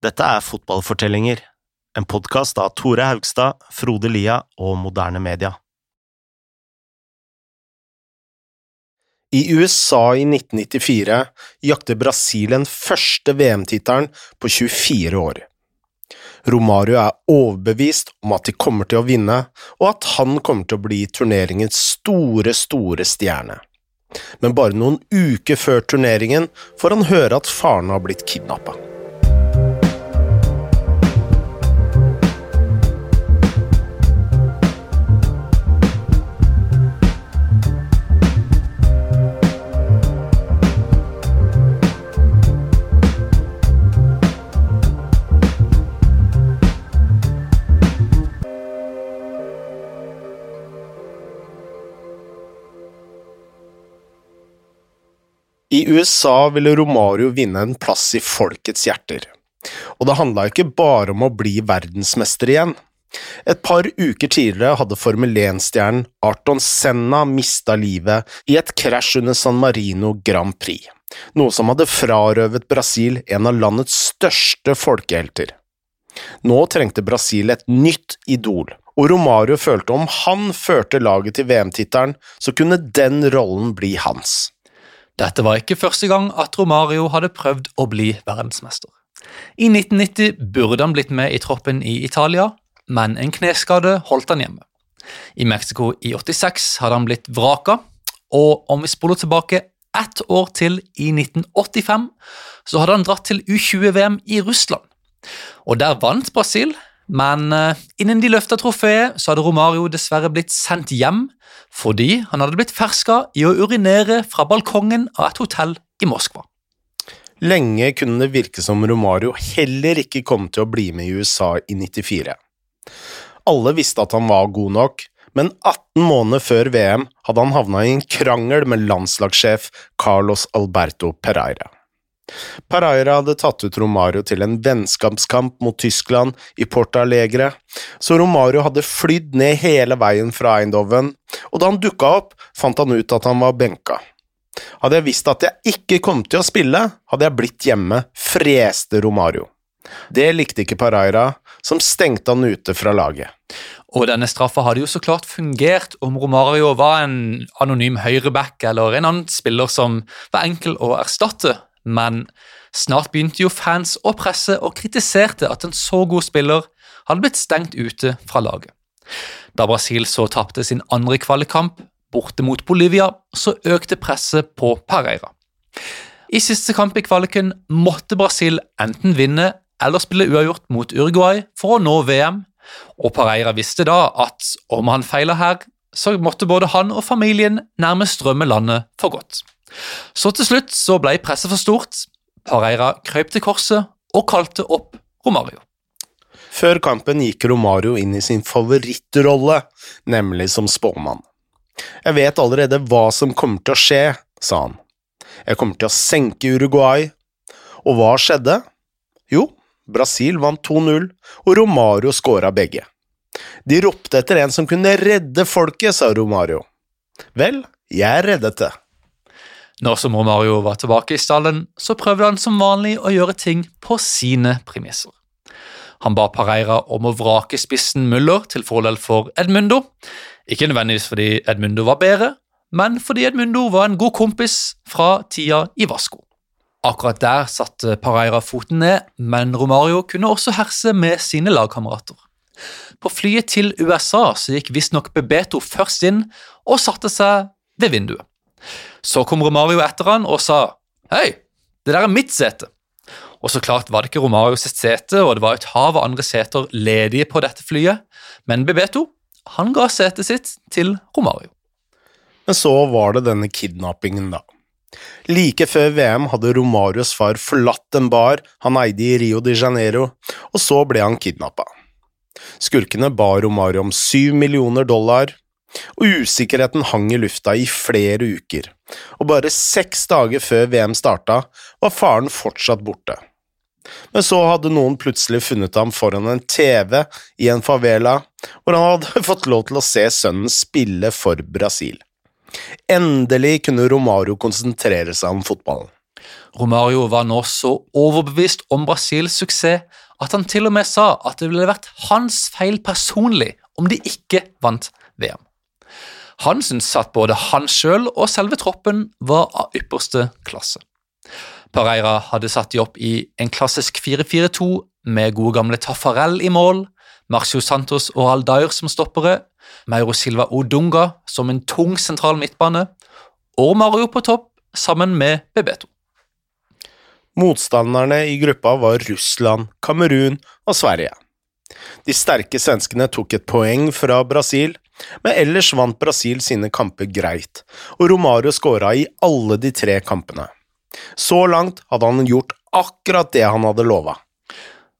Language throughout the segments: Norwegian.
Dette er Fotballfortellinger, en podkast av Tore Haugstad, Frode Lia og Moderne Media. I USA i 1994 jakter Brasil den første VM-tittelen på 24 år. Romario er overbevist om at de kommer til å vinne, og at han kommer til å bli turneringens store, store stjerne. Men bare noen uker før turneringen får han høre at faren har blitt kidnappa. I USA ville Romario vinne en plass i folkets hjerter. Og det handla ikke bare om å bli verdensmester igjen. Et par uker tidligere hadde Formel 1-stjernen Arton Senna mista livet i et krasj under San Marino Grand Prix, noe som hadde frarøvet Brasil en av landets største folkehelter. Nå trengte Brasil et nytt idol, og Romario følte om han førte laget til VM-tittelen, så kunne den rollen bli hans. Dette var ikke første gang at Romario hadde prøvd å bli verdensmester. I 1990 burde han blitt med i troppen i Italia, men en kneskade holdt han hjemme. I Mexico i 86 hadde han blitt vraka, og om vi spoler tilbake ett år til, i 1985, så hadde han dratt til U20-VM i Russland. Og der vant Brasil, men eh, innen de løfta trofeet, så hadde Romario dessverre blitt sendt hjem fordi han hadde blitt ferska i å urinere fra balkongen av et hotell i Moskva. Lenge kunne det virke som Romario heller ikke kom til å bli med i USA i 94. Alle visste at han var god nok, men 18 måneder før VM hadde han havna i en krangel med landslagssjef Carlos Alberto Pereira. Pereira hadde tatt ut Romario til en vennskapskamp mot Tyskland i Porta Alegre, så Romario hadde flydd ned hele veien fra Eindhoven, og da han dukka opp, fant han ut at han var benka. Hadde jeg visst at jeg ikke kom til å spille, hadde jeg blitt hjemme, freste Romario. Det likte ikke Pereira, som stengte han ute fra laget. Og denne straffa hadde jo så klart fungert om Romario var en anonym høyreback eller en annen spiller som var enkel å erstatte, men snart begynte jo fans og presse og kritiserte at en så god spiller hadde blitt stengt ute fra laget. Da Brasil så tapte sin andre kvalikkamp, borte mot Bolivia, så økte presset på Pereira. I siste kamp i kvaliken måtte Brasil enten vinne eller spille uavgjort mot Uruguay for å nå VM, og Pereira visste da at om han feila her, så måtte både han og familien nærmest rømme landet for godt. Så til slutt så ble presset for stort. Pareira krøp til korset og kalte opp Romario. Før kampen gikk Romario inn i sin favorittrolle, nemlig som spåmann. Jeg vet allerede hva som kommer til å skje, sa han. Jeg kommer til å senke Uruguay. Og hva skjedde? Jo, Brasil vant 2-0, og Romario skåra begge. De ropte etter en som kunne redde folket, sa Romario. Vel, jeg reddet det. Nå som Romario var tilbake i stallen, så prøvde han som vanlig å gjøre ting på sine premisser. Han ba Pareira om å vrake spissen Muller til fordel for Edmundo, ikke nødvendigvis fordi Edmundo var bedre, men fordi Edmundo var en god kompis fra tida i Vasco. Akkurat der satte Pareira foten ned, men Romario kunne også herse med sine lagkamerater. På flyet til USA så gikk visstnok Bebeto først inn og satte seg ved vinduet. Så kom Romario etter han og sa Hei, det der er mitt sete. Og så klart var det ikke Romario sitt sete, og det var et hav av andre seter ledige på dette flyet, men Bebeto han ga setet sitt til Romario. Men så var det denne kidnappingen, da. Like før VM hadde Romarios far forlatt en bar han eide i Rio de Janeiro, og så ble han kidnappa. Skurkene ba Romario om syv millioner dollar, og usikkerheten hang i lufta i flere uker, og bare seks dager før VM starta, var faren fortsatt borte. Men så hadde noen plutselig funnet ham foran en TV i en favela, hvor han hadde fått lov til å se sønnen spille for Brasil. Endelig kunne Romario konsentrere seg om fotballen. Romario var nå så overbevist om Brasils suksess at han til og med sa at det ville vært hans feil personlig om de ikke vant VM. Han syntes at både han sjøl og selve troppen var av ypperste klasse. Pareira hadde satt de opp i en klassisk 4-4-2 med gode gamle Tafarel i mål, Marcio Santos og Aldair som stoppere, Mauro Silva Odunga som en tung sentral midtbane, og Mario på topp sammen med Bebeto. Motstanderne i gruppa var Russland, Kamerun og Sverige. De sterke svenskene tok et poeng fra Brasil, men ellers vant Brasil sine kamper greit, og Romario skåra i alle de tre kampene. Så langt hadde han gjort akkurat det han hadde lova.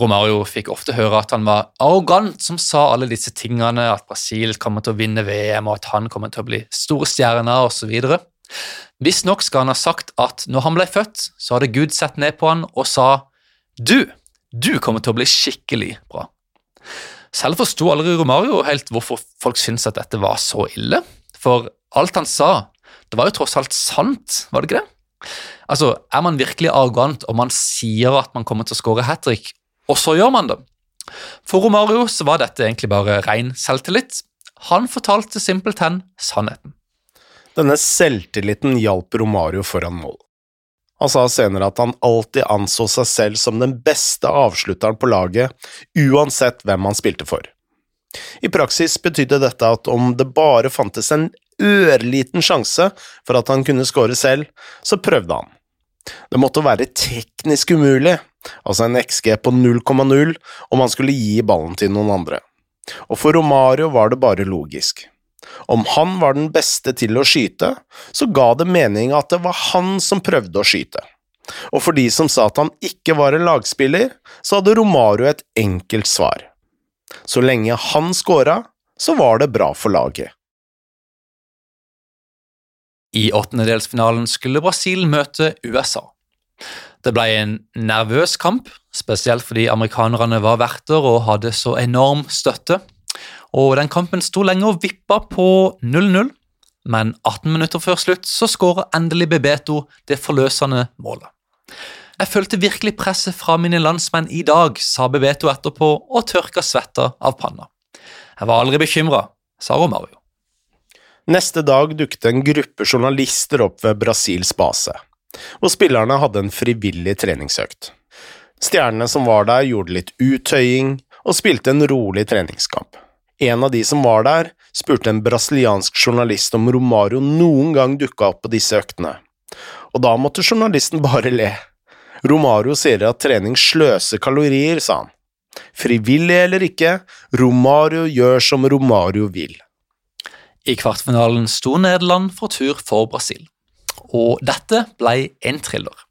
Romario fikk ofte høre at han var arrogant som sa alle disse tingene, at Brasil kommer til å vinne VM, og at han kommer til å bli store stjerner osv. Visstnok skal han ha sagt at når han ble født, så hadde Gud sett ned på han og sa du, du kommer til å bli skikkelig bra. Selv forsto aldri Romario helt hvorfor folk syntes at dette var så ille, for alt han sa, det var jo tross alt sant, var det ikke det? Altså, Er man virkelig arrogant om man sier at man kommer til å skåre hat trick, og så gjør man det? For Romario så var dette egentlig bare ren selvtillit. Han fortalte simpelthen sannheten. Denne selvtilliten hjalp Romario foran mål. Han sa senere at han alltid anså seg selv som den beste avslutteren på laget, uansett hvem han spilte for. I praksis betydde dette at om det bare fantes en ørliten sjanse for at han kunne skåre selv, så prøvde han. Det måtte være teknisk umulig, altså en XG på 0,0, om han skulle gi ballen til noen andre. Og for Romario var det bare logisk. Om han var den beste til å skyte, så ga det mening at det var han som prøvde å skyte. Og for de som sa at han ikke var en lagspiller, så hadde Romario et enkelt svar. Så lenge han scora, så var det bra for laget. I åttendedelsfinalen skulle Brasil møte USA. Det ble en nervøs kamp, spesielt fordi amerikanerne var verter og hadde så enorm støtte. Og Den kampen sto lenge og vippa på 0-0, men 18 minutter før slutt så skåra endelig Bebeto det forløsende målet. Jeg følte virkelig presset fra mine landsmenn i dag, sa Bebeto etterpå og tørka svetta av panna. Jeg var aldri bekymra, sa Romario. Neste dag dukket en gruppe journalister opp ved Brasils base, og spillerne hadde en frivillig treningsøkt. Stjernene som var der, gjorde litt uttøying og spilte en rolig treningskamp. En av de som var der, spurte en brasiliansk journalist om Romario noen gang dukka opp på disse øktene, og da måtte journalisten bare le. Romario sier at trening sløser kalorier, sa han. Frivillig eller ikke, Romario gjør som Romario vil. I kvartfinalen sto Nederland for tur for Brasil, og dette ble en thriller.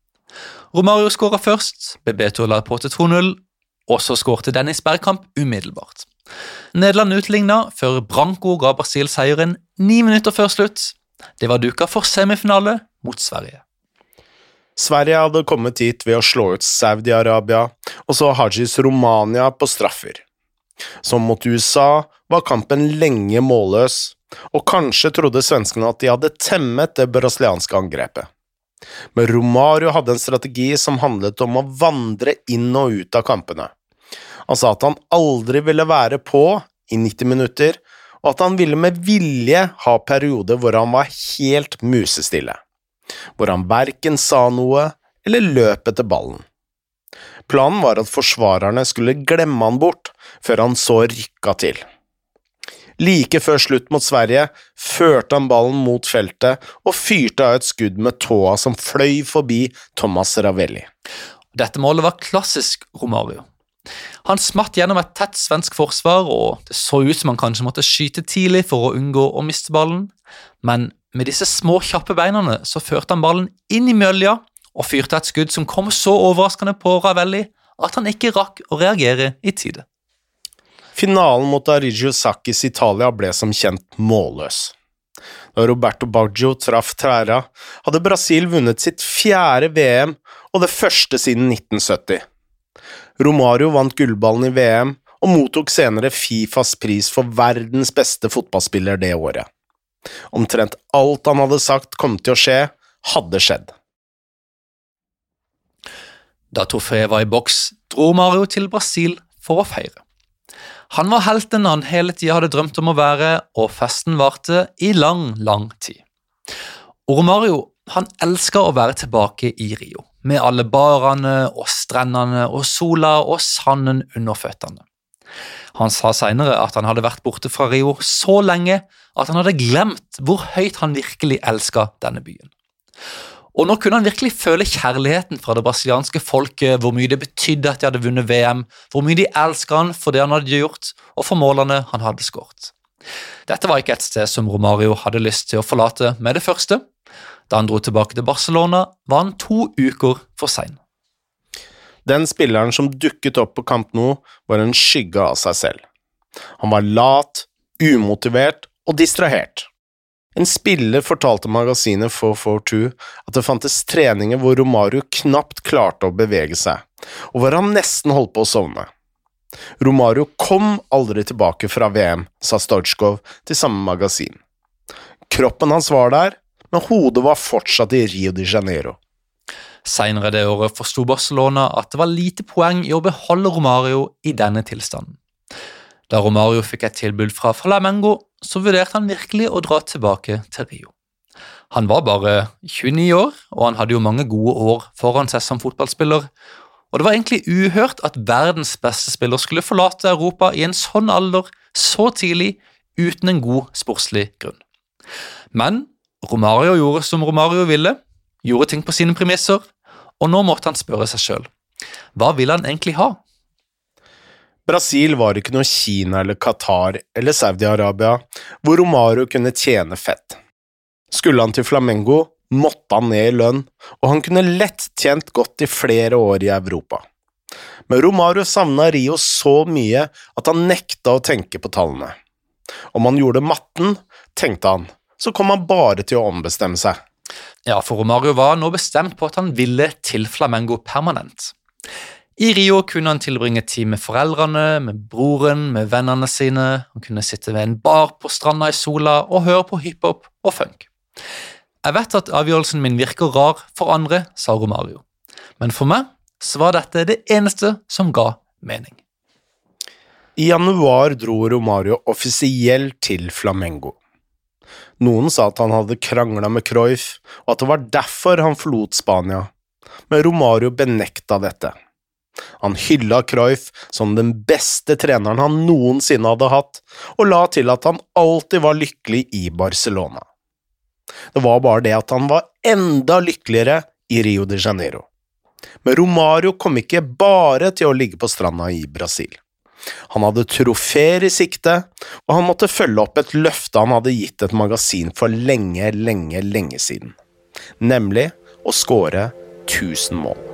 Romario skåra først, Bebeto la på til 2-0, og så skårte Dennis Bergkamp umiddelbart. Nederland utligna før Branco ga Brasil seieren ni minutter før slutt. Det var duka for semifinale mot Sverige. Sverige hadde kommet hit ved å slå ut Saudi-Arabia, og så Hajis Romania på straffer. Som mot USA var kampen lenge målløs, og kanskje trodde svenskene at de hadde temmet det brasilianske angrepet. Men Romario hadde en strategi som handlet om å vandre inn og ut av kampene. Han sa at han aldri ville være på i 90 minutter, og at han ville med vilje ha perioder hvor han var helt musestille, hvor han verken sa noe eller løp etter ballen. Planen var at forsvarerne skulle glemme han bort, før han så rykka til. Like før slutt mot Sverige førte han ballen mot feltet og fyrte av et skudd med tåa som fløy forbi Thomas Ravelli. Dette målet var klassisk Romario. Han smatt gjennom et tett svensk forsvar, og det så ut som han kanskje måtte skyte tidlig for å unngå å miste ballen, men med disse små, kjappe beinene så førte han ballen inn i mølja og fyrte et skudd som kom så overraskende på Ravelli at han ikke rakk å reagere i tide. Finalen mot Arigio Sakis Italia ble som kjent målløs. Da Roberto Baggio traff Træra, hadde Brasil vunnet sitt fjerde VM og det første siden 1970. Romario vant gullballen i VM og mottok senere Fifas pris for verdens beste fotballspiller det året. Omtrent alt han hadde sagt kom til å skje, hadde skjedd. Da trofeet var i boks, dro Mario til Brasil for å feire. Han var helten han hele tida hadde drømt om å være, og festen varte i lang, lang tid. Romario han elsker å være tilbake i Rio, med alle barene og strendene og sola og sanden under føttene. Han sa senere at han hadde vært borte fra Rio så lenge at han hadde glemt hvor høyt han virkelig elska denne byen. Og nå kunne han virkelig føle kjærligheten fra det brasilianske folket, hvor mye det betydde at de hadde vunnet VM, hvor mye de elska han for det han hadde gjort, og for målene han hadde skåret. Dette var ikke et sted som Romario hadde lyst til å forlate med det første. Da han dro tilbake til Barcelona, var han to uker for sein. Den spilleren som dukket opp på Camp Nou, var en skygge av seg selv. Han var lat, umotivert og distrahert. En spiller fortalte magasinet 442 at det fantes treninger hvor Romario knapt klarte å bevege seg, og hvor han nesten holdt på å sovne. Romario kom aldri tilbake fra VM, sa Stojkov til samme magasin. Kroppen hans var der, men hodet var fortsatt i Rio de Janeiro. Senere det året forsto Barcelona at det var lite poeng i å beholde Romario i denne tilstanden. Da Romario fikk et tilbud fra Flamengo, så vurderte han virkelig å dra tilbake til Rio. Han var bare 29 år, og han hadde jo mange gode år foran seg som fotballspiller, og det var egentlig uhørt at verdens beste spiller skulle forlate Europa i en sånn alder så tidlig uten en god sportslig grunn. Men Romario gjorde som Romario ville, gjorde ting på sine premisser, og nå måtte han spørre seg sjøl. Hva ville han egentlig ha? Brasil var ikke noe Kina eller Qatar eller Saudi-Arabia hvor Romario kunne tjene fett. Skulle han til Flamengo, måtte han ned i lønn, og han kunne lett tjent godt i flere år i Europa. Men Romario savna Rio så mye at han nekta å tenke på tallene. Om han gjorde matten, tenkte han, så kom han bare til å ombestemme seg. Ja, for Romario var nå bestemt på at han ville til Flamengo permanent. I Rio kunne han tilbringe tid med foreldrene, med broren, med vennene sine. Han kunne sitte ved en bar på stranda i sola og høre på hiphop og funk. Jeg vet at avgjørelsen min virker rar for andre, sa Romario, men for meg så var dette det eneste som ga mening. I januar dro Romario offisielt til Flamengo. Noen sa at han hadde krangla med Cruyff, og at det var derfor han forlot Spania, men Romario benekta dette. Han hylla Cruyff som den beste treneren han noensinne hadde hatt, og la til at han alltid var lykkelig i Barcelona. Det var bare det at han var enda lykkeligere i Rio de Janeiro. Men Romario kom ikke bare til å ligge på stranda i Brasil. Han hadde trofeer i sikte, og han måtte følge opp et løfte han hadde gitt et magasin for lenge, lenge, lenge siden, nemlig å skåre 1000 mål.